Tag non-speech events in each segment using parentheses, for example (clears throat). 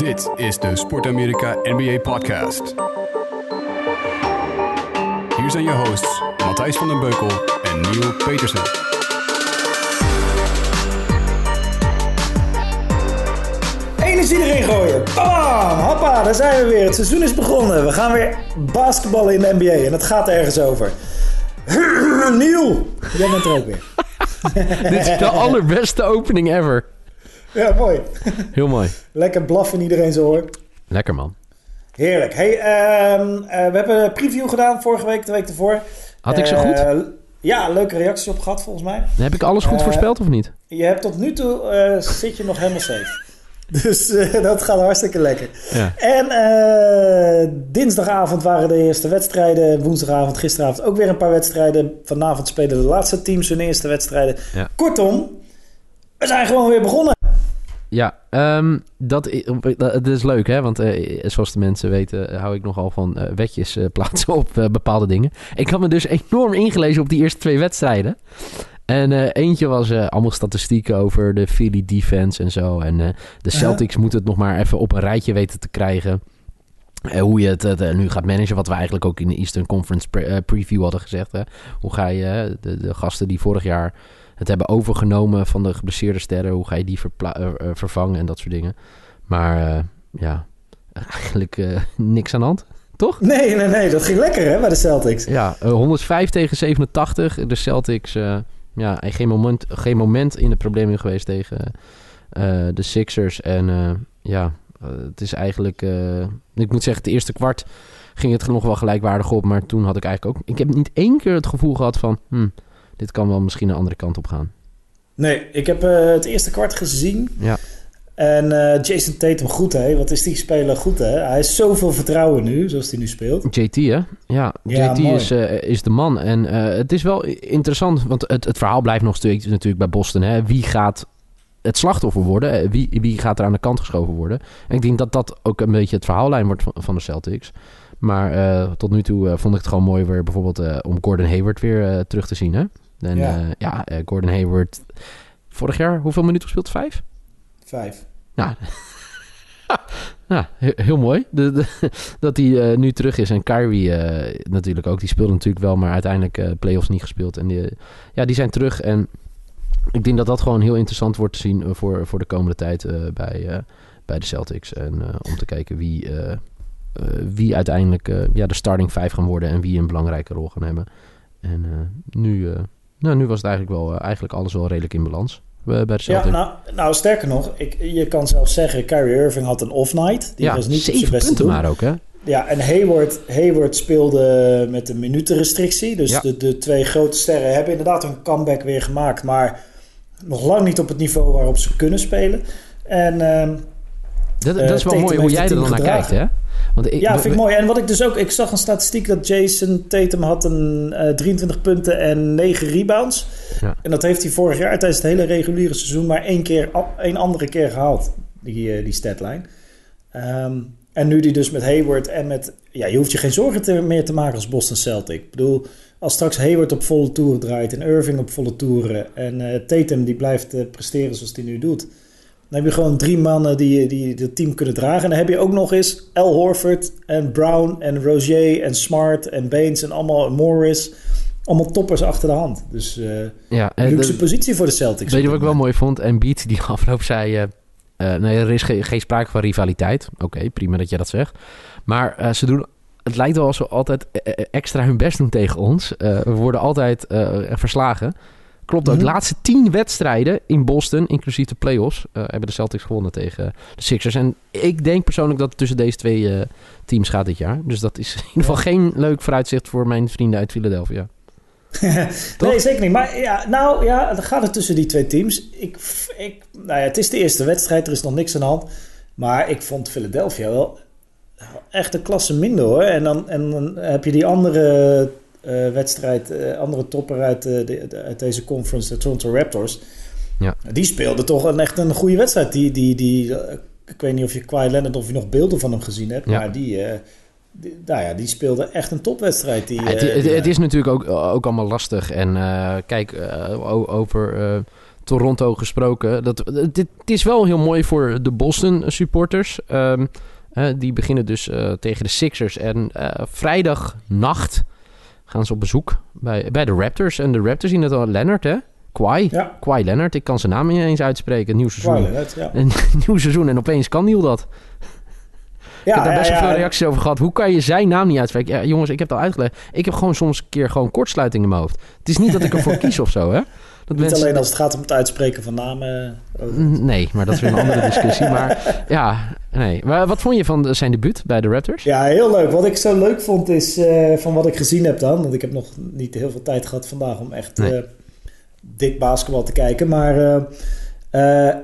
Dit is de Sport Amerika NBA Podcast. Hier zijn je hosts Matthijs van den Beukel en Neil Petersen. Energie erin gooien. Bam! Hoppa, daar zijn we weer. Het seizoen is begonnen. We gaan weer basketballen in de NBA en het gaat ergens over. (clears throat) Neil, jij bent er ook weer. (laughs) Dit is de allerbeste opening ever. Ja, mooi. Heel mooi. Lekker blaffen in iedereen zo hoor. Lekker man. Heerlijk. Hey, ehm, eh, we hebben een preview gedaan vorige week, de week ervoor. Had ik ze goed? Eh, ja, leuke reacties op gehad volgens mij. Heb ik alles goed Eh, voorspeld of niet? Je hebt tot nu toe zit je nog helemaal safe. (laughs) Dus dat gaat hartstikke lekker. Ja. En dinsdagavond waren de eerste wedstrijden. Woensdagavond, gisteravond ook weer een paar wedstrijden. Vanavond spelen de laatste teams hun eerste wedstrijden. Ja. Kortom, we zijn gewoon weer begonnen. Ja, ehm, dat, i- dat dat is leuk hè, want eh, zoals de mensen weten eh, hou ik nogal van eh, wetjes eh, plaatsen (laughs) op eh, bepaalde dingen. Ik had me dus enorm ingelezen op die eerste twee wedstrijden. En eh, eentje was eh, allemaal statistieken over de Philly defense en zo. En eh, de Celtics moeten het nog maar even op een rijtje weten te krijgen. Eh, hoe je het, eh, nu gaat managen, wat we eigenlijk ook in de Eastern Conference pre- eh, preview hadden gezegd. Hè? Hoe ga je eh, de, de gasten die vorig jaar het hebben overgenomen van de geblesseerde sterren, hoe ga je die eh, eh, vervangen en dat soort dingen. Maar eh, ja, eigenlijk (laughs) niks aan de hand, toch? Nee, nee, nee. Dat ging lekker hè bij de Celtics. Ja, eh, 105 tegen 87. De Celtics, eh, ja, geen moment, geen moment in de problemen geweest tegen de Sixers. En ja, het is eigenlijk... ik moet zeggen, het eerste kwart ging het nog wel gelijkwaardig op. Maar toen had ik eigenlijk ook... Ik heb niet één keer het gevoel gehad van... Hm, dit kan wel misschien een andere kant op gaan. Nee, ik heb eh, het eerste kwart gezien. Ja. En eh, Jason Tatum goed hè. Wat is die speler goed hè. Hij heeft zoveel vertrouwen nu, zoals hij nu speelt. JT, hè? Ja, Ja, JT mooi. is, eh, is de man. En het is wel interessant, want het, het verhaal blijft nog steeds natuurlijk bij Boston. Hè? Wie gaat het slachtoffer worden? Wie, wie gaat er aan de kant geschoven worden? En ik denk dat dat ook een beetje het verhaallijn wordt van, van de Celtics. Maar tot nu toe vond ik het gewoon mooi weer bijvoorbeeld om Gordon Hayward weer terug te zien. Hè? En Ja. ja, ja eh, Gordon Hayward, vorig jaar hoeveel minuten gespeeld? Vijf? Vijf. Ja (laughs) he- heel mooi de, de- (laughs) dat hij eh, nu terug is. En Kyrie eh, natuurlijk ook. Die speelde natuurlijk wel, maar uiteindelijk eh playoffs niet gespeeld. En die, ja, die zijn terug. En ik denk dat dat gewoon heel interessant wordt te zien eh, voor, voor de komende tijd eh, bij, eh, bij de Celtics. En eh, om te kijken wie, eh, eh, wie uiteindelijk eh, ja, de starting 5 gaan worden en wie een belangrijke rol gaan hebben. En eh, nu, eh, nou, nu was het eigenlijk, wel, eh, eigenlijk alles wel redelijk in balans bij de Ja, nou, nou sterker nog, ik, je kan zelfs zeggen, Kyrie Irving had een off-night. Die ja, was niet zeven punten doen. maar ook, hè? Ja, en Hayward, Hayward speelde met een minutenrestrictie. Dus Ja. de, de twee grote sterren hebben inderdaad een comeback weer gemaakt. Maar nog lang niet op het niveau waarop ze kunnen spelen. En ehm, Dat, Eh, dat is wel Tatum mooi hoe jij er dan naar kijkt, hè? Want ik, ja, vind ik mooi. En wat ik dus ook... Ik zag een statistiek dat Jason Tatum had een eh 23 punten en 9 rebounds. Ja. En dat heeft hij vorig jaar tijdens het hele reguliere seizoen maar één, keer, één andere keer gehaald. Die, eh, die statline. Ehm, en nu die dus met Hayward en met... Ja, je hoeft je geen zorgen te- meer te maken als Boston Celtic. Ik bedoel, als straks Hayward op volle toeren draait en Irving op volle toeren... en eh, Tatum die blijft eh, presteren zoals hij nu doet... Dan heb je gewoon drie mannen die, die het team kunnen dragen. En dan heb je ook nog eens Al Horford en Brown en Rozier en Smart en Baines en allemaal Morris. Allemaal toppers achter de hand. Dus eh ja, eh, luxe de- positie voor de Celtics. weet je wat ik wel mooi vond? En Beat die (laughs) afloop zei... eh, nee, er is geen, geen sprake van rivaliteit. Oké, prima dat je dat zegt. Maar ze doen... Het lijkt wel alsof ze altijd extra hun best doen tegen ons. We worden altijd verslagen. Klopt ook. Mhm. De laatste tien wedstrijden in Boston, inclusief de playoffs... eh, hebben de Celtics gewonnen tegen de Sixers. En ik denk persoonlijk dat het tussen deze twee eh, teams gaat dit jaar. Dus dat is in ieder geval geen leuk vooruitzicht... voor mijn vrienden uit Philadelphia. (laughs) Nee, zeker niet. Maar ja, nou ja, dan gaat het tussen die twee teams. Ik, ik, nou ja, het is de eerste wedstrijd, er is nog niks aan de hand. Maar ik vond Philadelphia wel echt een klasse minder hoor. En dan, en dan heb je die andere wedstrijd, eh, andere topper uit, eh, de, de- uit deze conference, de Toronto Raptors. Ja. Die speelde toch een, echt een goede wedstrijd. Die, die, die, eh, ik weet niet of je Kawhi Leonard of je nog beelden van hem gezien hebt. Ja. Maar die, eh, die, nou ja, die speelde echt een topwedstrijd. Die, Ja, het, eh, het, die- het is natuurlijk ook, ook allemaal lastig. En eh, kijk, eh, over eh, Toronto gesproken. Dat, dit, het is wel heel mooi voor de Boston supporters. Ehm, eh, die beginnen dus eh, tegen de Sixers. En eh, vrijdagnacht gaan ze op bezoek bij, bij de Raptors. En de Raptors zien het al. Leonard, hè? Kwai. Ja. Kwai Leonard. Ik kan zijn naam niet eens uitspreken. Nieuw seizoen. Leonard, ja. Een (laughs) nieuw seizoen. En opeens kan Niel dat. ik heb daar best wel veel reacties over gehad. Hoe kan je zijn naam niet uitspreken? Ja, jongens, ik heb het al uitgelegd. Ik heb gewoon soms een keer gewoon kortsluiting in mijn hoofd. Het is niet dat ik ervoor (laughs) kies of zo, hè? Dat Niet mensen- alleen als het gaat om het uitspreken van namen. Mm, Nee, maar dat is weer een andere (laughs) discussie. Maar ja, nee. Maar wat vond je van zijn debuut bij de Raptors? Ja, heel leuk. Wat ik zo leuk vond is eh, van wat ik gezien heb dan. Want ik heb nog niet heel veel tijd gehad vandaag om echt Nee. eh, dik basketbal te kijken. Maar eh, eh,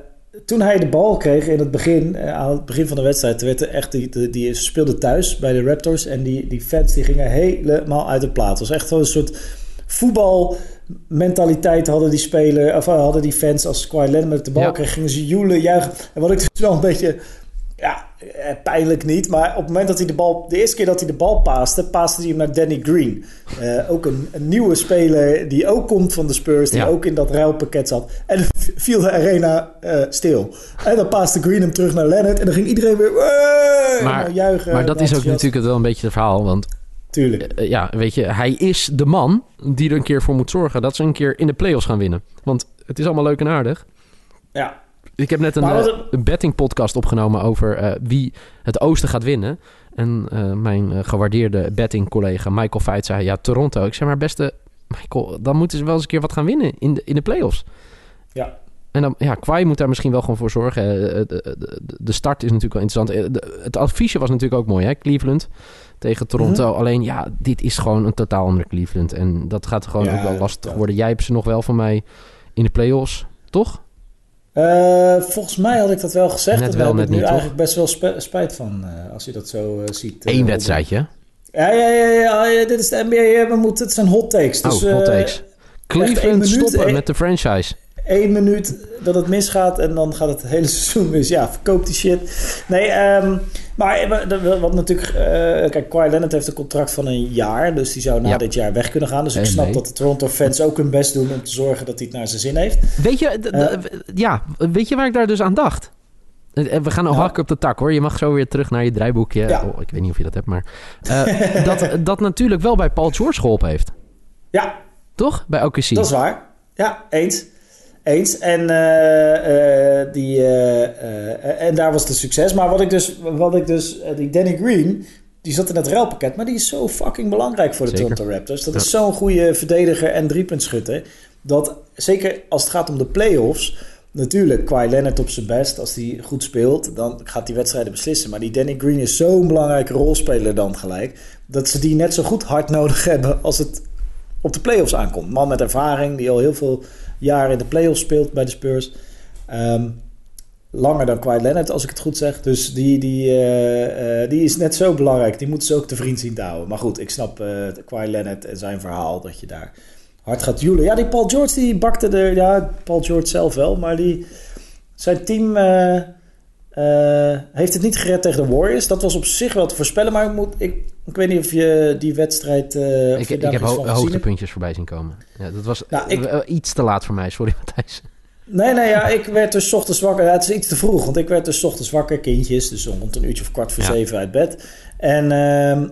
toen hij de bal kreeg in het begin, eh, aan het begin van de wedstrijd, werd er echt die, die, die speelde thuis bij de Raptors. En die, die fans die gingen helemaal uit de plaat. Het was echt wel een soort voetbalmentaliteit hadden die speler, of eh, hadden die fans als Kawhi Leonard de bal Ja. kreeg, gingen ze joelen, juichen. En wat ik dus wel een beetje ja, eh, pijnlijk niet. Maar op het moment dat hij de bal... De eerste keer dat hij de bal paaste, paaste hij hem naar Danny Green. Eh, ook een, een nieuwe speler die ook komt van de Spurs. Die Ja. ook in dat ruilpakket zat. En (laughs) viel de arena stil. En dan paaste Green hem terug naar Leonard. En dan ging iedereen weer... Maar- helemaal juichen. Maar dat is ook natuurlijk wel een beetje het verhaal. Want Tuurlijk. eh, ja, weet je, hij is de man die er een keer voor moet zorgen dat ze een keer in de playoffs gaan winnen. Want het is allemaal leuk en aardig. Ja. Ik heb net een, eh, het- een betting podcast opgenomen over eh, wie het oosten gaat winnen. En eh, mijn eh, gewaardeerde betting collega Michael Feit zei, ja, Toronto. Ik zei, maar beste Michael, dan moeten ze wel eens een keer wat gaan winnen in de, in de playoffs. Ja. En dan, ja, Kwai moet daar misschien wel gewoon voor zorgen. Eh, De, de, de start is natuurlijk wel interessant. Eh, het adviesje was natuurlijk ook mooi, hè? Cleveland tegen Toronto. Mhm. Alleen, ja, dit is gewoon een totaal andere Cleveland. En dat gaat gewoon Ja, ook wel lastig worden. Jij hebt ze nog wel van mij in de playoffs, toch? Eh, volgens mij had ik dat wel gezegd. Net wel, net ik nu niet, toch? eigenlijk best wel spijt van. eh, als je dat zo eh, ziet. eh, Eén wedstrijdje. Ja, ja, ja, ja, dit is de NBA. We moeten, het zijn hot takes. Dus, oh, hot eh, takes. Cleveland minuut, stoppen eh, met de franchise. Één minuut dat het misgaat en dan gaat het hele (laughs) seizoen mis. Ja, verkoop die shit. Nee, ehm, maar eh, wat- natuurlijk... eh, kijk, Kawhi Leonard heeft een contract van een jaar. Dus die zou na Ja. dit jaar weg kunnen gaan. Dus ik Eh, snap nee. dat de Toronto fans ook hun best doen om te zorgen dat hij het naar zijn zin heeft. Weet je, ja, weet je waar ik daar dus aan dacht? We gaan nou Ja. hakken op de tak hoor. Je mag zo weer terug naar je draaiboekje. Ja. Oh, ik weet niet of je dat hebt, maar... dat, (laughs) dat natuurlijk wel bij Paul George geholpen heeft. Ja, Toch? Bij OKC. dat is waar. Ja, eens. Eens. En, eh, eh, die, eh, en daar was het succes. Maar wat ik dus... Wat ik dus die Danny Green... Die zat in het ruilpakket, maar die is zo fucking belangrijk voor de. Toronto Raptors. Dat Ja. is zo'n goede verdediger en driepuntschutter. Dat zeker als het gaat om de playoffs... Natuurlijk, Kawhi Leonard op zijn best. Als hij goed speelt, dan gaat hij wedstrijden beslissen. Maar die Danny Green is zo'n belangrijke rolspeler dan gelijk... dat ze die net zo goed hard nodig hebben als het op de playoffs aankomt. Man met ervaring, die al heel veel jaren in de playoffs speelt bij de Spurs. Ehm, langer dan Kawhi Leonard, als ik het goed zeg. Dus die, die, eh, eh, die is net zo belangrijk. Die moeten ze ook te vriend zien te houden. Maar goed, ik snap eh Kawhi Leonard en zijn verhaal dat je daar hard gaat joelen. Ja, die Paul George, die bakte er... Ja, Paul George zelf wel, maar die... Zijn team eh, heeft het niet gered tegen de Warriors. Dat was op zich wel te voorspellen, maar ik, moet, ik, ik weet niet of je die wedstrijd... eh, ik ik heb ho hoogtepuntjes voorbij zien komen. Ja, dat was Nou, ik- iets te laat voor mij. Sorry, (laughs) Matthijs. Nee, nee, ja, ik werd dus ochtends wakker. Ja, het is iets te vroeg, want ik werd dus ochtends wakker, kindjes. Dus rond een uurtje of kwart voor Ja. zeven uit bed. En ehm,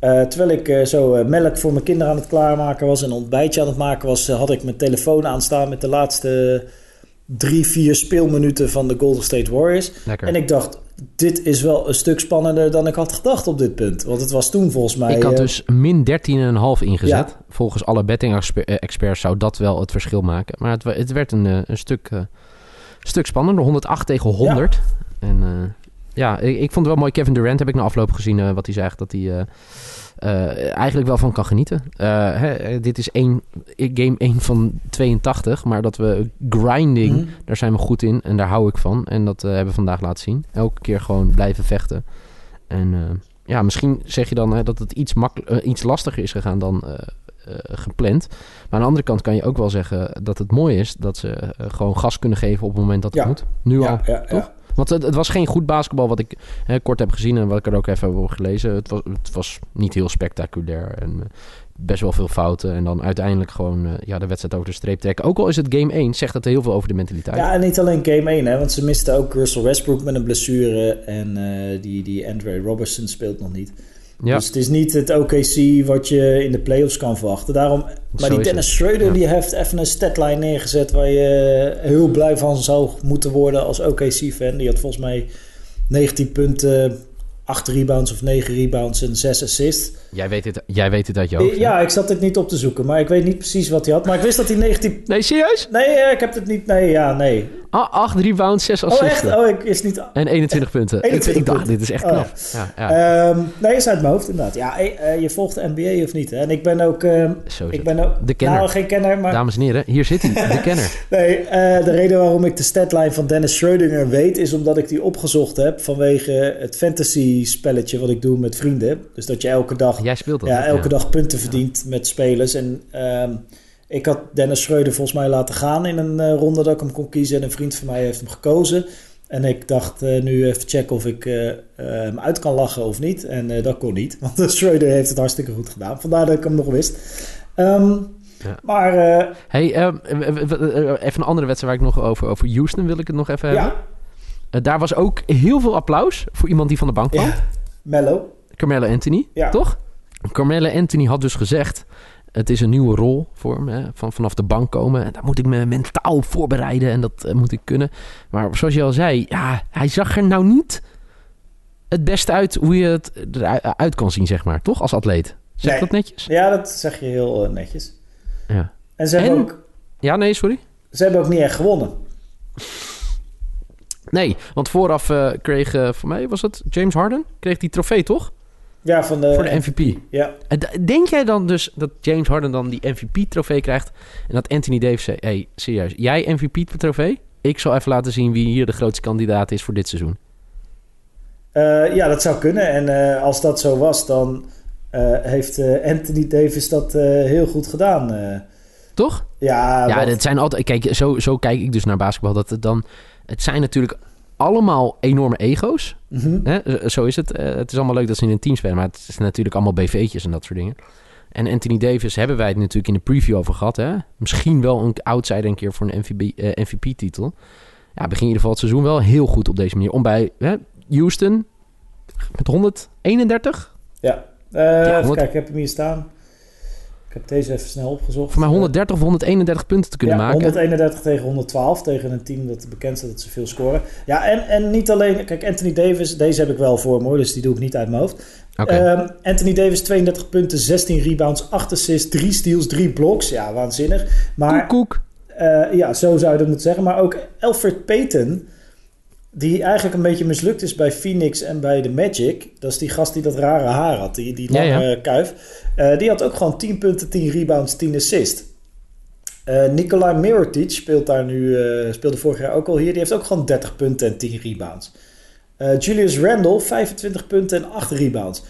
eh, terwijl ik zo melk voor mijn kinderen aan het klaarmaken was... en een ontbijtje aan het maken was... had ik mijn telefoon aanstaan met de laatste drie, vier speelminuten van de Golden State Warriors. Lekker. En ik dacht, dit is wel een stuk spannender dan ik had gedacht op dit punt. Want het was toen volgens mij... Ik had eh, dus min 13,5 ingezet. Ja. Volgens alle betting-experts zou dat wel het verschil maken. Maar het, het werd een, eh, een stuk, eh, stuk spannender. 108 tegen 100. En ja, ik, ik vond het wel mooi. Kevin Durant heb ik na afloop gezien wat hij zegt. Dat hij eh, eigenlijk wel van kan genieten. Eh, hè, eh, dit is één, game 1 van 82. Maar dat we grinding, Mhm. daar zijn we goed in. En daar hou ik van. En dat hebben we vandaag laten zien. Elke keer gewoon blijven vechten. En ja, misschien zeg je dan hè, dat het iets, makkel- iets lastiger is gegaan dan gepland. Maar aan de andere kant kan je ook wel zeggen dat het mooi is dat ze gewoon gas kunnen geven op het moment dat het Ja. moet. Nu al. ja, toch? Want het, het was geen goed basketbal wat ik hè, kort heb gezien en wat ik er ook even heb gelezen. Het was, het was niet heel spectaculair en eh, best wel veel fouten. En dan uiteindelijk gewoon eh, ja, de wedstrijd over de streep trekken. Ook al is het game 1, zegt het heel veel over de mentaliteit. Ja, en niet alleen game 1, hè, want ze misten ook Russell Westbrook met een blessure. En eh, die, die Andre Robertson speelt nog niet. Ja. Dus het is niet het OKC wat je in de playoffs kan verwachten. Daarom, maar die is Dennis Schroeder ja. die heeft even een statline neergezet... waar je heel blij van zou moeten worden als OKC-fan. Die had volgens mij 19 punten, 8 rebounds of 9 rebounds en 6 assists. Jij, weet het, jij weet het uit je hoofd. hè? Ja, ik zat dit niet op te zoeken, maar ik weet niet precies wat hij had. Maar ik wist dat hij 19... Nee, serieus? Nee, eh, ik heb het niet... Nee, ja, nee. Ah, 8 rebounds, 6 Oh, assists. echt? Oh, ik is niet... En 21 punten. 21 ik dacht, punten. dit is echt Oh, knap. Ja, ja. Ehm, nee, is uit mijn hoofd inderdaad. Ja, eh, eh, je volgt de NBA of niet? Hè? En ik ben ook... ehm, Zo ik ben ook De kenner. Nou, geen kenner, maar... Dames en heren, hier zit hij, de (laughs) kenner. Nee, eh, de reden waarom ik de statline van Dennis Schrödinger weet... is omdat ik die opgezocht heb vanwege het fantasy spelletje wat ik doe met vrienden. Dus dat je elke dag, Jij speelt dat. ja, elke dag punten verdient met spelers. En ehm, ik had Dennis Schreuder volgens mij laten gaan in een eh, ronde dat ik hem kon kiezen. En een vriend van mij heeft hem gekozen. En ik dacht eh, nu even checken of ik eh, hem uit kan lachen of niet. En dat kon niet, (laughs) want Schreuder heeft het hartstikke goed gedaan. Vandaar dat ik hem nog wist. Ehm, Ja. Maar Hey, ehm, even een andere wedstrijd waar ik nog over... Over Houston wil ik het nog even hebben. ja, daar was ook heel veel applaus voor iemand die van de bank kwam. ja, Mello. Carmelo Anthony, Ja. toch? Carmelo Anthony had dus gezegd... Het is een nieuwe rol voor hem, hè, van, vanaf de bank komen. En daar moet ik me mentaal voorbereiden en dat eh, moet ik kunnen. Maar zoals je al zei, ja, hij zag er nou niet het beste uit hoe je het eruit kan zien, zeg maar. Toch, als atleet? Zeg Nee. dat netjes? Ja, dat zeg je heel eh, netjes. Ja. En ze hebben, En- ook, Ja, nee, sorry? ze hebben ook niet echt gewonnen. Nee, want vooraf eh, kreeg, eh, voor mij was het James Harden, kreeg die trofee, toch? Ja, van de, Voor de MVP. Ja, Denk jij dan dus dat James Harden dan die MVP-trofee krijgt... en dat Anthony Davis zei... hey, serieus, jij MVP-trofee? Ik zal even laten zien wie hier de grootste kandidaat is voor dit seizoen. Eh, ja, dat zou kunnen. En eh, als dat zo was, dan eh, heeft Anthony Davis dat heel goed gedaan. Toch? ja, ja, het zijn altijd... Kijk, zo, zo kijk ik dus naar basketbal. Dat het dan... Het zijn natuurlijk allemaal enorme ego's. Mhm. Hè? Zo- Zo is het. Eh, het is allemaal leuk dat ze in een team spelen, maar het is natuurlijk allemaal BV'tjes en dat soort dingen. En Anthony Davis hebben wij het natuurlijk in de preview over gehad. Hè? Misschien wel een outsider een keer voor een MVP, eh, MVP-titel. Ja, begin in ieder geval het seizoen wel heel goed op deze manier. Om bij hè, Houston met 131, Ja, even 100 kijken, ik heb hem hier staan. Ik heb deze even snel opgezocht. voor mij 130 of 131 punten te kunnen ja, maken. 131 tegen 112 tegen een team dat bekend staat dat ze veel scoren. Ja, en, en niet alleen... Kijk, Anthony Davis, deze heb ik wel voor me dus die doe ik niet uit mijn hoofd. Ehm, Anthony Davis, 32 punten, 16 rebounds, 8 assists, 3 steals, 3 blocks. Ja, waanzinnig. Maar koek, koek. eh, ja, zo zou je dat moeten zeggen. Maar ook Alfred Payton, die eigenlijk een beetje mislukt is bij Phoenix en bij de Magic. Dat is die gast die dat rare haar had, die, die lange ja. kuif. Eh, die had ook gewoon 10 punten, 10 rebounds, 10 assists. Eh Nikolai Mirotic speelt daar nu, eh, speelde vorig jaar ook al hier. Die heeft ook gewoon 30 punten en 10 rebounds. Julius Randle, 25 punten en 8 rebounds.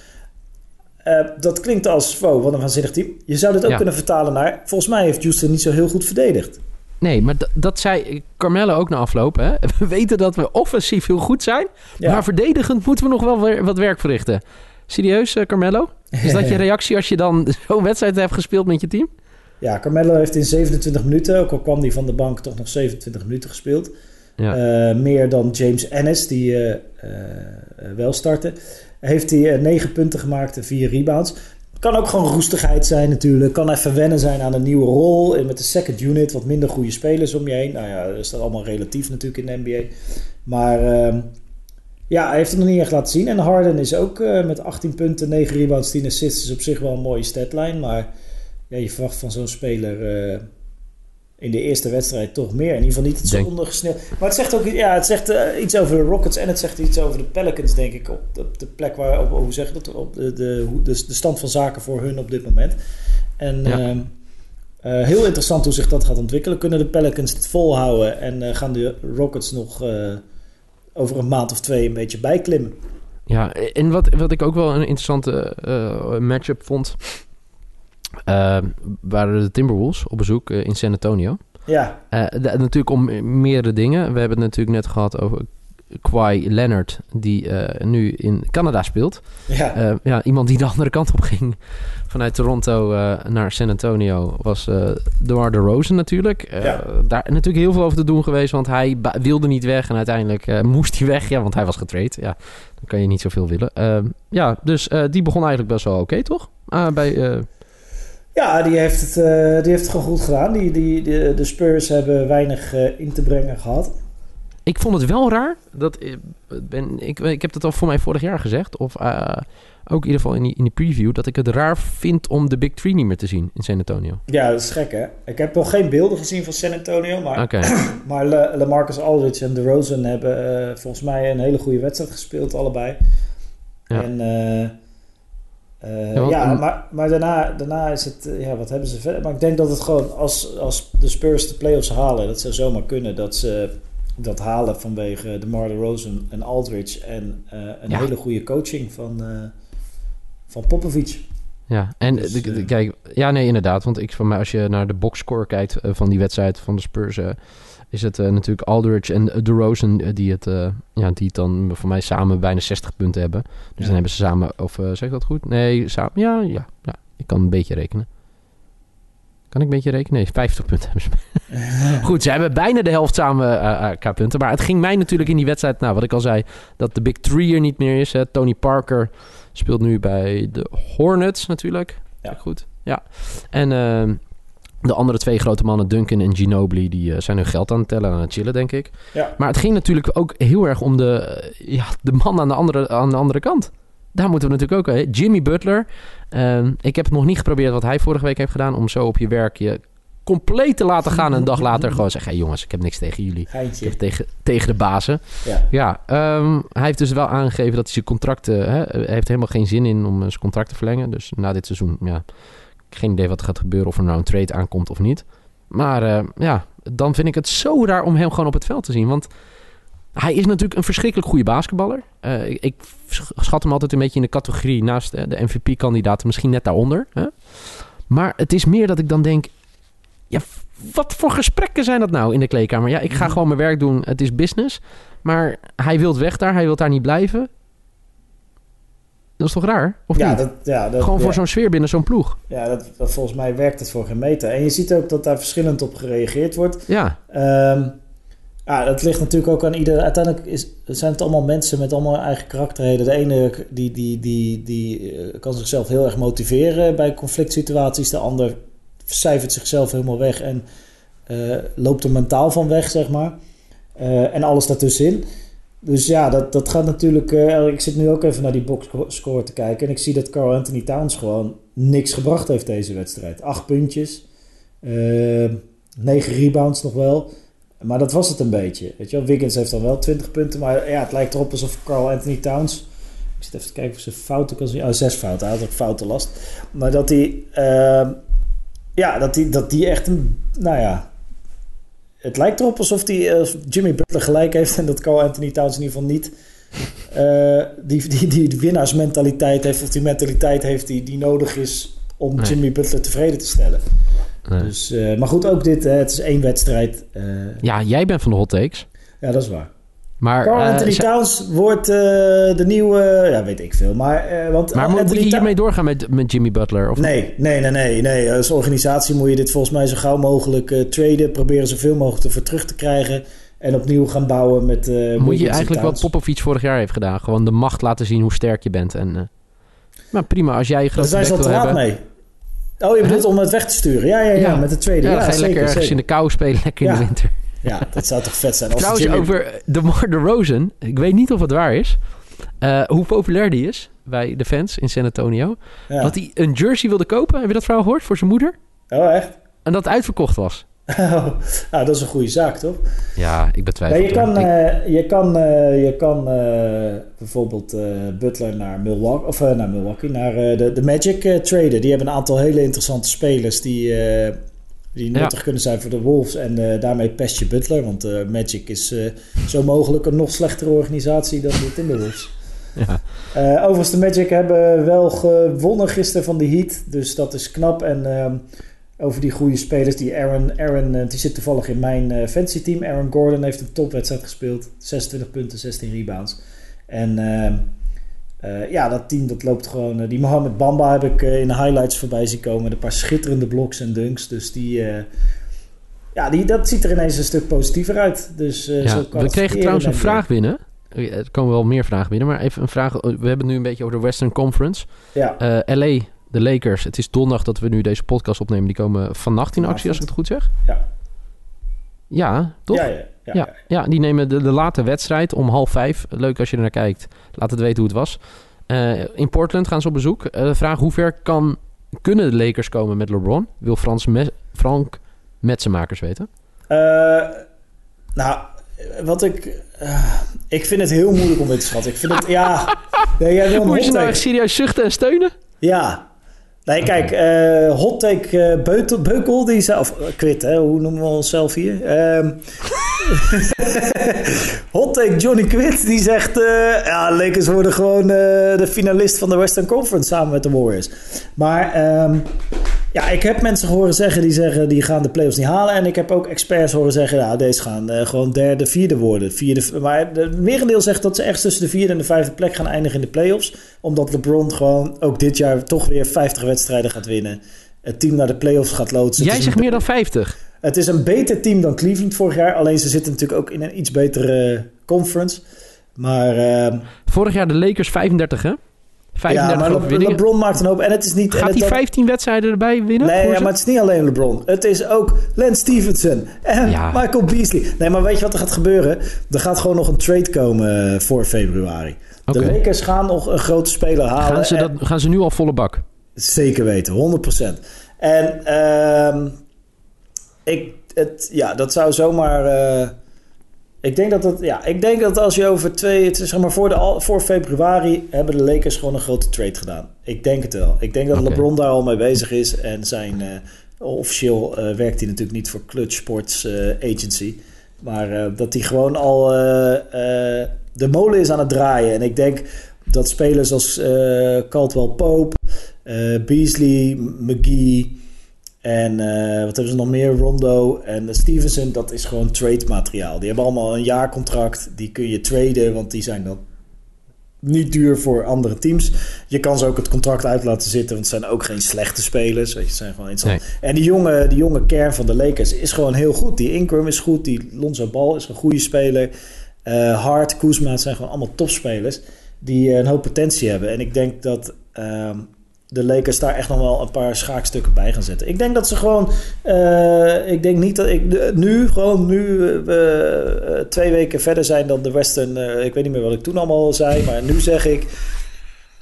Dat klinkt als, wow, wat een waanzinnig team. Je zou dit ook Ja. kunnen vertalen naar... Volgens mij heeft Houston niet zo heel goed verdedigd. Nee, maar dat zei Carmelo ook na afloop. Hè? (laughs) We weten dat we offensief heel goed zijn. Ja. Maar verdedigend moeten we nog wel weer wat werk verrichten. Serieus, eh, Carmelo? Is dat je (laughs) reactie als je dan (laughs) zo'n wedstrijd hebt gespeeld met je team? Ja, Carmelo heeft in 27 minuten, ook al kwam hij van de bank, toch nog 27 minuten gespeeld. Ja. Eh, meer dan James Ennis, die eh, wel startte. Heeft hij eh, 9 punten gemaakt en 4 rebounds. Kan ook gewoon roestigheid zijn natuurlijk. Kan even wennen zijn aan een nieuwe rol. En met de second unit wat minder goede spelers om je heen. Nou ja, dat is dat allemaal relatief natuurlijk in de NBA. Maar ehm, ja, hij heeft het nog niet echt laten zien. En Harden is ook eh, met 18 punten, 9 rebounds, 10 assists. is op zich wel een mooie statline. Maar ja, je verwacht van zo'n speler eh, in de eerste wedstrijd toch meer. In ieder geval niet het zo ondergesneeuwd. Maar het zegt ook ja, het zegt, eh, iets over de Rockets en het zegt iets over de Pelicans, denk ik. Op de, op de plek waar, op, hoe zeg dat, op de, de, de, de stand van zaken voor hun op dit moment. En Ja. ehm, eh, heel interessant hoe zich dat gaat ontwikkelen. Kunnen de Pelicans het volhouden en eh, gaan de Rockets nog over een maand of twee een beetje bijklimmen? Ja, en wat, wat ik ook wel een interessante matchup vond... eh, waren de Timberwolves op bezoek eh, in San Antonio. Ja, Eh, natuurlijk om meerdere dingen. We hebben het natuurlijk net gehad over Kawhi Leonard, die eh, nu in Canada speelt. Ja, ja, iemand die de andere kant op ging vanuit Toronto naar San Antonio was eh DeMar DeRozan natuurlijk. Ja. Daar natuurlijk heel veel over te doen geweest, want hij wilde niet weg en uiteindelijk moest hij weg, ja, want hij was getraind. Ja, dan kan je niet zoveel willen. Eh, ja, dus die begon eigenlijk best wel oké, toch? Ah, bij, ja die, heeft het, eh, die heeft het gewoon goed gedaan. Die, die, de, de Spurs hebben weinig eh, in te brengen gehad. ik vond het wel raar dat eh, ben, ik, ik heb dat al voor mij vorig jaar gezegd, of ook in ieder geval in die, in die preview, dat ik het raar vind om de Big Three niet meer te zien in San Antonio. Ja, dat is gek hè. Ik heb nog geen beelden gezien van San Antonio, maar, (clears throat) maar Le, LaMarcus Aldridge en DeRozan hebben volgens mij een hele goede wedstrijd gespeeld, allebei. Ja. En eh, Ja, maar, maar daarna, daarna is het, eh, ja, wat hebben ze verder? Maar ik denk dat het gewoon, als, als de Spurs de playoffs halen, dat zou zomaar kunnen dat ze dat halen vanwege de Mar Rosen en Aldridge en eh, een Ja. hele goede coaching van, van Popovic. Ja, en Dus, de- de- eh, kijk, ja, nee, inderdaad. Want ik van mij, als je naar de boxscore kijkt eh, van die wedstrijd van de Spurs, eh, is het natuurlijk Aldridge en uh, DeRozan die het, ja, die het dan voor mij samen bijna 60 punten hebben. Dus Ja. dan hebben ze samen, of zeg ik dat goed? Nee, samen, ja, ja, ja, ik kan een beetje rekenen. Kan ik een beetje rekenen? Nee, 50 punten hebben ze. (laughs) Goed, ze hebben bijna de helft samen eh, K-punten. Maar het ging mij natuurlijk in die wedstrijd, nou, wat ik al zei, dat de Big Three er niet meer is. Hè. Tony Parker speelt nu bij de Hornets natuurlijk. Ja. Goed, ja. En ehm, de andere twee grote mannen, Duncan en Ginobili, die eh, zijn hun geld aan het tellen en aan het chillen, denk ik. Ja. Maar het ging natuurlijk ook heel erg om de, eh, ja, de man aan de, andere, aan de andere kant. Daar moeten we natuurlijk ook... Jimmy Butler. Ehm, ik heb het nog niet geprobeerd wat hij vorige week heeft gedaan... om zo op je werk je compleet te laten gaan... en een dag later gewoon zeggen... Hey jongens, ik heb niks tegen jullie. Tegen, tegen de bazen. Ja. Ja, ehm, hij heeft dus wel aangegeven dat hij zijn contract... eh, hè, hij heeft helemaal geen zin in om eh, zijn contract te verlengen. Dus na dit seizoen, ja... Geen idee wat er gaat gebeuren, of er nou een trade aankomt of niet. Maar eh, ja, dan vind ik het zo raar om hem gewoon op het veld te zien. Want hij is natuurlijk een verschrikkelijk goede basketballer. Eh, ik, ik schat hem altijd een beetje in de categorie naast de MVP-kandidaten, misschien net daaronder. Hè? Maar het is meer dat ik dan denk... Ja, wat voor gesprekken zijn dat nou in de kleedkamer? Ja, ik ga Mhm. gewoon mijn werk doen. Het is business. Maar hij wil weg daar. Hij wil daar niet blijven. Dat is toch raar? Of ja, niet? dat, ja, dat, gewoon voor ja. zo'n sfeer binnen zo'n ploeg. Ja, dat, dat, volgens mij werkt het voor geen meter. En je ziet ook dat daar verschillend op gereageerd wordt. Ja, Ehm, ja, dat ligt natuurlijk ook aan ieder. Uiteindelijk is, zijn het allemaal mensen met allemaal eigen karakterheden. De ene die, die, die, die eh, kan zichzelf heel erg motiveren bij conflict situaties. De ander cijfert zichzelf helemaal weg en eh, loopt er mentaal van weg, zeg maar. Eh, en alles daartussenin. Dus ja, dat, dat gaat natuurlijk. eh, ik zit nu ook even naar die boxscore te kijken. En ik zie dat Carl Anthony Towns gewoon niks gebracht heeft deze wedstrijd. Acht puntjes. negen rebounds nog wel. Maar dat was het een beetje. Weet je wel, Wiggins heeft dan wel 20 punten. Maar ja, het lijkt erop alsof Carl Anthony Towns. Ik zit even te kijken of ze fouten kan zien. Oh, zes fouten. Hij had ook fouten last. Maar dat hij. Ja, dat die, dat die echt een. Nou ja. Het lijkt erop alsof die, eh, Jimmy Butler gelijk heeft. En dat Carl Anthony Towns in ieder geval niet. eh, die, die, die, winnaarsmentaliteit heeft. Of die mentaliteit heeft die, die nodig is. Om Nee. Jimmy Butler tevreden te stellen. Nee. Dus, eh, maar goed, ook dit. het is één wedstrijd. ja, jij bent van de hot takes. ja, dat is waar. Maar, Carl eh, Anthony Towns wordt eh, de nieuwe... Ja, weet ik veel. Maar, eh, want maar moet je hiermee doorgaan met, met Jimmy Butler? Of Nee, nee, nee, nee, nee. Als organisatie moet je dit volgens mij zo gauw mogelijk traden. Proberen zoveel mogelijk ervoor terug te krijgen. En opnieuw gaan bouwen met... Moet je en eigenlijk wat Towns. Popovic vorig jaar heeft gedaan? Gewoon de macht laten zien hoe sterk je bent. En, maar prima, als jij je Daar grote zijn ze al te laat mee. Oh, je bedoelt om het weg te sturen? Ja, ja, ja, Ja. met de tweede. Ja, ga je zeker, lekker ergens zeker. in de kou spelen, lekker in de winter. Ja, dat zou toch vet zijn. Als Trouwens, Jimmy- over de Mar Rosen. Ik weet niet of het waar is. eh, hoe populair die is bij de fans in San Antonio. Ja. Dat hij een jersey wilde kopen. Heb je dat verhaal gehoord? Voor zijn moeder. Oh, echt? En dat het uitverkocht was. (laughs) Oh, nou, dat is een goede zaak, toch? Ja, ik betwijfel Ja, je, kan, eh, je kan, eh, je kan eh, bijvoorbeeld eh, Butler naar Milwaukee, of eh, naar Milwaukee, naar eh, de, de Magic eh, traden. Die hebben een aantal hele interessante spelers die, die Ja. nuttig kunnen zijn voor de Wolves. En eh, daarmee pest je Butler, want eh, Magic is eh, zo mogelijk een nog slechtere organisatie dan de Timberwolves. ja. Overigens, de Magic hebben wel gewonnen gisteren van de Heat. Dus dat is knap. En ehm, over die goede spelers. Die Aaron, Aaron die zit toevallig in mijn fantasy team. Aaron Gordon heeft een topwedstrijd gespeeld. 26 punten, 16 rebounds. En eh, ja, dat team dat loopt gewoon... eh, die Mohamed Bamba heb ik eh, in de highlights voorbij zien komen. Een paar schitterende bloks en dunks. Dus die... ja, die, dat ziet er ineens een stuk positiever uit. Dus, Ja, zo kan we kregen trouwens een vraag binnen. Er komen wel meer vragen binnen, maar even een vraag. We hebben het nu een beetje over de Western Conference. Ja, LA, de Lakers. Het is donderdag dat we nu deze podcast opnemen. Die komen vannacht in actie, als ik het goed zeg. Ja. Ja, toch? ja, ja, ja, Ja, ja, die nemen de, de late wedstrijd om half vijf. Leuk als je er naar kijkt. Laat het weten hoe het was. Eh, in Portland gaan ze op bezoek. De vraag, hoe ver kan, kunnen de Lakers komen met LeBron? Wil Frans Me- Frank Metsenmakers weten. Eh, nou, wat ik... ik vind het heel moeilijk om dit te schatten. Ik vind het... Ja, (laughs) nee, jij wil Moet je nou echt serieus zuchten en steunen? Ja. Nee, kijk, eh hot take eh, Beutel, Beukel, die zei... Of eh, Quit, hè? Hoe noemen we onszelf hier? Ehm (laughs) hot take Johnny Quit, die zegt... ja, Lakers worden gewoon de finalist van de Western Conference samen met de Warriors. Maar... ehm, ja, ik heb mensen horen zeggen die zeggen die gaan de playoffs niet halen. En ik heb ook experts horen zeggen, ja, deze gaan eh, gewoon derde, vierde worden. Vierde, maar het merendeel zegt dat ze echt tussen de vierde en de vijfde plek gaan eindigen in de playoffs. Omdat LeBron gewoon ook dit jaar toch weer 50 wedstrijden gaat winnen. Het team naar de playoffs gaat loodsen. Jij zegt meer dan 50. Het is een beter team dan Cleveland vorig jaar. Alleen ze zitten natuurlijk ook in een iets betere conference. Maar, ehm, Vorig jaar de Lakers 35, hè? 35 ja, maar Le-. LeBron maakt een hoop. En het is niet... Gaat hij dat- 15 wedstrijden erbij winnen? Nee, ja, maar het is niet alleen LeBron. Het is ook Lance Stevenson en Ja. Michael Beasley. Nee, maar weet je wat er gaat gebeuren? Er gaat gewoon nog een trade komen eh, voor februari. De Lakers gaan nog een grote speler halen. gaan, ze en- dat, gaan ze nu al volle bak? Zeker weten, 100%. En ehm, ik, het, ja, dat zou zomaar. eh, ik denk dat het, ja, ik denk dat als je over twee, het is zeg maar voor, de, voor februari hebben de Lakers gewoon een grote trade gedaan. Ik denk het wel. Ik denk dat. LeBron daar al mee bezig is en zijn eh, officieel eh, werkt hij natuurlijk niet voor Clutch Sports eh, Agency, maar dat hij gewoon al de molen is aan het draaien. En ik denk dat spelers als Caldwell Pope, Beasley, McGee en eh, wat hebben ze nog meer? Rondo en Stevenson, dat is gewoon trade materiaal. Die hebben allemaal een jaarcontract. Die kun je traden, want die zijn dan niet duur voor andere teams. Je kan ze ook het contract uit laten zitten, want het zijn ook geen slechte spelers. Weet je, het zijn gewoon interessant. En die jonge, die jonge kern van de Lakers is gewoon heel goed. Die Ingram is goed, die Lonzo Ball is een goede speler. Eh Hart, Kuzma, het zijn gewoon allemaal topspelers die eh, een hoop potentie hebben. En ik denk dat ehm, de Lakers daar echt nog wel een paar schaakstukken bij gaan zetten. Ik denk dat ze gewoon... eh, ik denk niet dat ik nu, gewoon nu eh, we eh, twee weken verder zijn dan de Western... ik weet niet meer wat ik toen allemaal zei, maar nu zeg ik...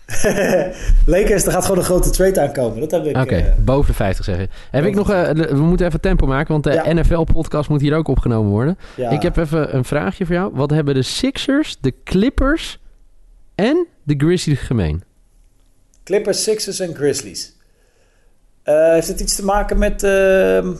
(laughs) Lakers, er gaat gewoon een grote trade aankomen. Dat heb ik... Oké, boven de 50 zeggen. Heb ik nog, we moeten even tempo maken, want de Ja. NFL-podcast moet hier ook opgenomen worden. ja. Ik heb even een vraagje voor jou. Wat hebben de Sixers, de Clippers en de Grizzlies gemeen? Clippers, Sixers en Grizzlies. Eh, heeft het iets te maken met... ehm,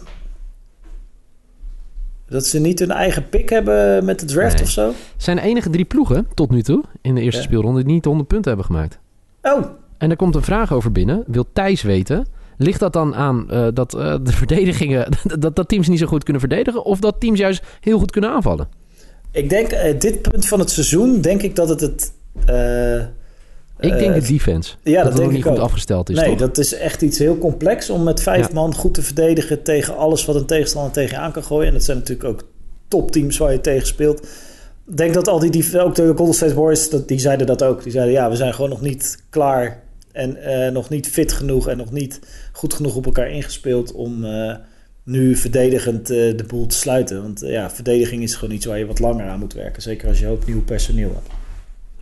dat ze niet hun eigen pick hebben met de draft Nee. of zo? zijn de enige drie ploegen tot nu toe in de eerste Ja. speelronde die niet de 100 punten hebben gemaakt. Oh, En er komt een vraag over binnen. Wil Thijs weten? Ligt dat dan aan eh, dat eh, de (laughs) verdedigingen, dat, dat teams niet zo goed kunnen verdedigen? Of dat teams juist heel goed kunnen aanvallen? ik denk dit punt van het seizoen, denk ik dat het het... eh, Ik eh, denk de defense. ja, dat denk niet ik goed ook. afgesteld is, nee, toch? dat is echt iets heel complex om met vijf Ja. man goed te verdedigen tegen alles wat een tegenstander tegen je aan kan gooien. En dat zijn natuurlijk ook topteams waar je tegen speelt. Ik denk dat al die, die ook de Golden State Warriors, dat, die zeiden dat ook. Die zeiden ja, we zijn gewoon nog niet klaar en eh, nog niet fit genoeg en nog niet goed genoeg op elkaar ingespeeld om eh, nu verdedigend eh, de boel te sluiten. Want eh, ja, verdediging is gewoon iets waar je wat langer aan moet werken. Zeker als je ook nieuw personeel hebt.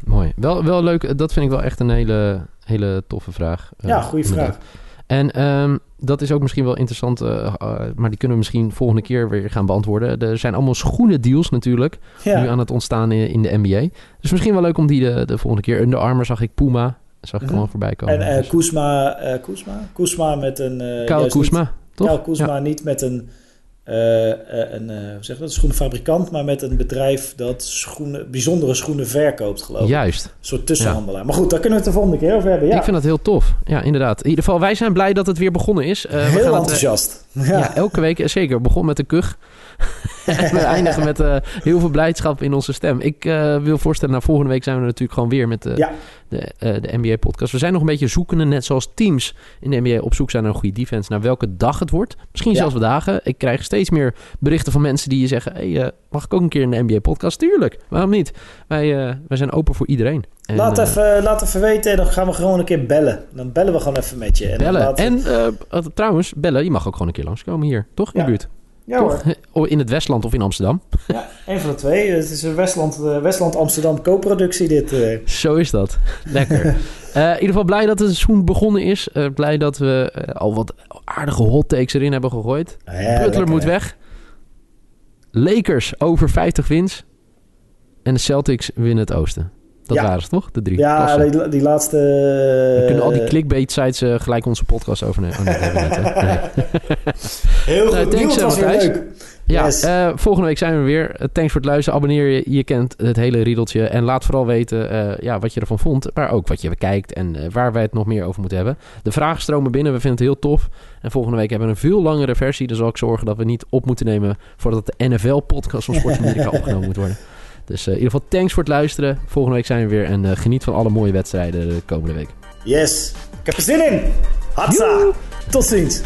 Mooi. Wel, wel leuk. Dat vind ik wel echt een hele, hele toffe vraag. Eh, Ja, goede vraag. En ehm, dat is ook misschien wel interessant, eh, eh, maar die kunnen we misschien volgende keer weer gaan beantwoorden. Er zijn allemaal schoenendeals natuurlijk Ja. nu aan het ontstaan in, in de NBA. Dus misschien wel leuk om die de, de volgende keer. Under Armour zag ik Puma, zag ik Mhm. allemaal voorbij komen. En eh Dus Kuzma, eh Kuzma? Kuzma met een... eh Kyle Kuzma, niet, toch? Kyle Kuzma Ja. niet met een eh, eh, een, eh, hoe zeg dat, schoenenfabrikant, maar met een bedrijf dat schoenen, bijzondere schoenen verkoopt, geloof ik. Juist. Een soort tussenhandelaar. Maar goed, daar kunnen we het de volgende keer over hebben. Ja, Ik vind dat heel tof. Ja, inderdaad. In ieder geval, wij zijn blij dat het weer begonnen is. Eh, we heel gaan het, eh, enthousiast. (laughs) ja. ja. elke week, eh, zeker. We begonnen met een kuch. En (laughs) we eindigen met eh, heel veel blijdschap in onze stem. Ik eh, wil voorstellen, nou, volgende week zijn we natuurlijk gewoon weer met eh, Ja. de, eh, de NBA-podcast. We zijn nog een beetje zoekende, net zoals teams in de NBA op zoek zijn naar een goede defense. Naar welke dag het wordt. Misschien Ja. zelfs dagen. Ik krijg steeds meer berichten van mensen die je zeggen... Hey, mag ik ook een keer in de NBA-podcast? Tuurlijk, waarom niet? Wij, wij zijn open voor iedereen. En, laat, even, laat even weten en dan gaan we gewoon een keer bellen. Dan bellen we gewoon even met je. En Bellen. trouwens, bellen. Je mag ook gewoon een keer langskomen hier. Toch? In Ja. de buurt. Ja Toch? (laughs) Oh, In het Westland of in Amsterdam. ja, een van de twee. Het is een Westland, eh, Westland Amsterdam co-productie dit. eh. Zo is dat. Lekker. (laughs) Eh, in ieder geval blij dat het seizoen begonnen is. Blij dat we al wat aardige hot takes erin hebben gegooid. Ja, Butler lekker, moet hè? weg. Lakers over 50 wins. En de Celtics winnen het oosten. Dat Ja. waren ze toch? De drie. Ja, die, die laatste... We kunnen al die eh, clickbait sites eh, gelijk onze podcast overnemen. Oh, (laughs) nee. Heel goed. Nou, thanks, eh, was leuk. Ja, Yes. volgende week zijn we weer. Thanks voor het luisteren. Abonneer je. Je kent het hele riedeltje. En laat vooral weten ja, wat je ervan vond. Maar ook wat je bekijkt en waar wij het nog meer over moeten hebben. De vragen stromen binnen. We vinden het heel tof. En volgende week hebben we een veel langere versie. Dan zal ik zorgen dat we niet op moeten nemen... voordat de NFL-podcast van Sports Amerika (laughs) opgenomen moet worden. Dus eh, in ieder geval thanks voor het luisteren. Volgende week zijn we weer. En eh, geniet van alle mooie wedstrijden de komende week. Yes. Ik heb er zin in. Hatsa. Tot ziens.